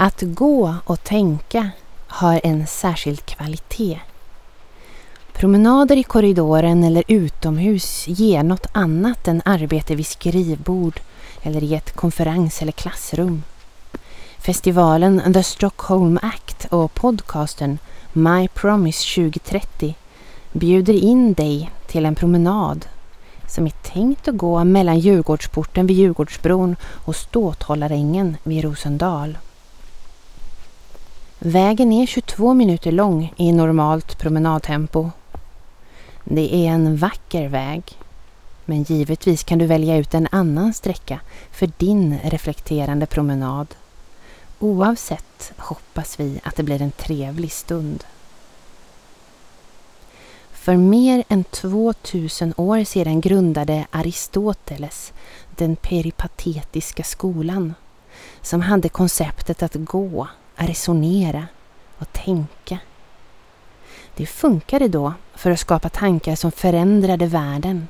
Att gå och tänka har en särskild kvalitet. Promenader i korridoren eller utomhus ger något annat än arbete vid skrivbord eller i ett konferens eller klassrum. Festivalen The Stockholm Act och podcasten My Promise 2030 bjuder in dig till en promenad som är tänkt att gå mellan Djurgårdsporten vid Djurgårdsbron och Ståthållarängen vid Rosendal. Vägen är 22 minuter lång i normalt promenadtempo. Det är en vacker väg. Men givetvis kan du välja ut en annan sträcka för din reflekterande promenad. Oavsett hoppas vi att det blir en trevlig stund. För mer än 2000 år sedan grundade Aristoteles den peripatetiska skolan som hade konceptet att gå, resonera och tänka. Det funkade då för att skapa tankar som förändrade världen.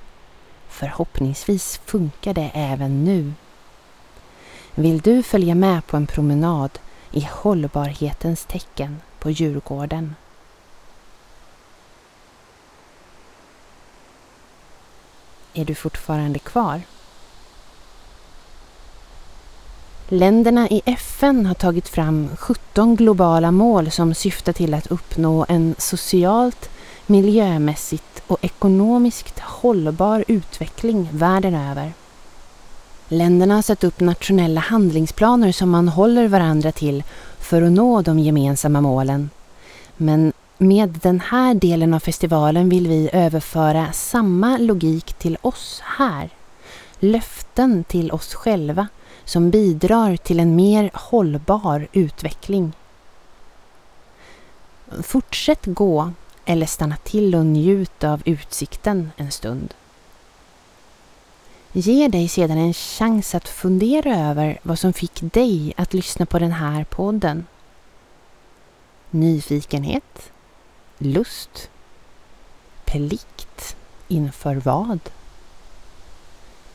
Förhoppningsvis funkar det även nu. Vill du följa med på en promenad i hållbarhetens tecken på Djurgården? Är du fortfarande kvar? Länderna i FN har tagit fram 17 globala mål som syftar till att uppnå en socialt, miljömässigt och ekonomiskt hållbar utveckling världen över. Länderna har satt upp nationella handlingsplaner som man håller varandra till för att nå de gemensamma målen. Men med den här delen av festivalen vill vi överföra samma logik till oss här. Löften till oss själva som bidrar till en mer hållbar utveckling. Fortsätt gå eller stanna till och njut av utsikten en stund. Ge dig sedan en chans att fundera över vad som fick dig att lyssna på den här podden. Nyfikenhet? Lust? Plikt? Inför vad?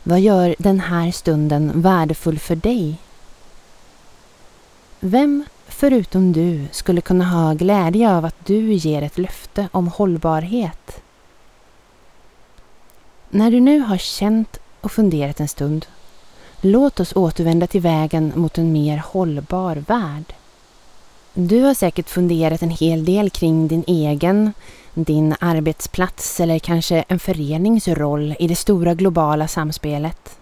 Vad gör den här stunden värdefull för dig? Vem förutom du skulle kunna ha glädje av att du ger ett löfte om hållbarhet? När du nu har känt och funderat en stund, låt oss återvända till vägen mot en mer hållbar värld. Du har säkert funderat en hel del kring din egen, din arbetsplats eller kanske en förenings roll i det stora globala samspelet.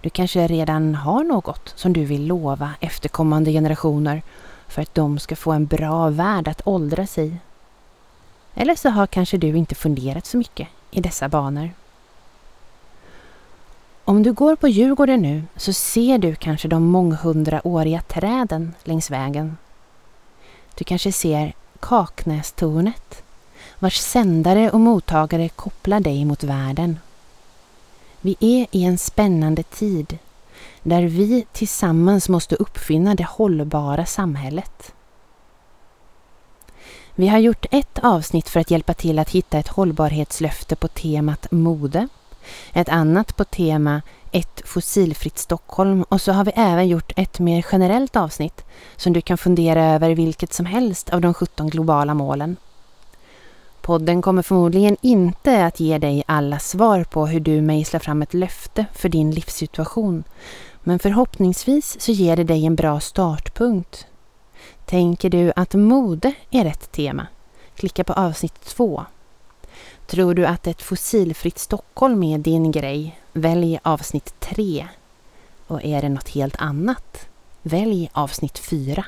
Du kanske redan har något som du vill lova efterkommande generationer för att de ska få en bra värld att åldras i. Eller så har kanske du inte funderat så mycket i dessa banor. Om du går på Djurgården nu så ser du kanske de månghundraåriga träden längs vägen. Du kanske ser Kaknästornet vars sändare och mottagare kopplar dig mot världen. Vi är i en spännande tid där vi tillsammans måste uppfinna det hållbara samhället. Vi har gjort ett avsnitt för att hjälpa till att hitta ett hållbarhetslöfte på temat mode, ett annat på tema ett fossilfritt Stockholm och så har vi även gjort ett mer generellt avsnitt som du kan fundera över vilket som helst av de 17 globala målen. Podden kommer förmodligen inte att ge dig alla svar på hur du mejslar fram ett löfte för din livssituation. Men förhoppningsvis så ger det dig en bra startpunkt. Tänker du att mode är rätt tema? Klicka på avsnitt två. Tror du att ett fossilfritt Stockholm är din grej? Välj avsnitt tre. Och är det något helt annat? Välj avsnitt fyra.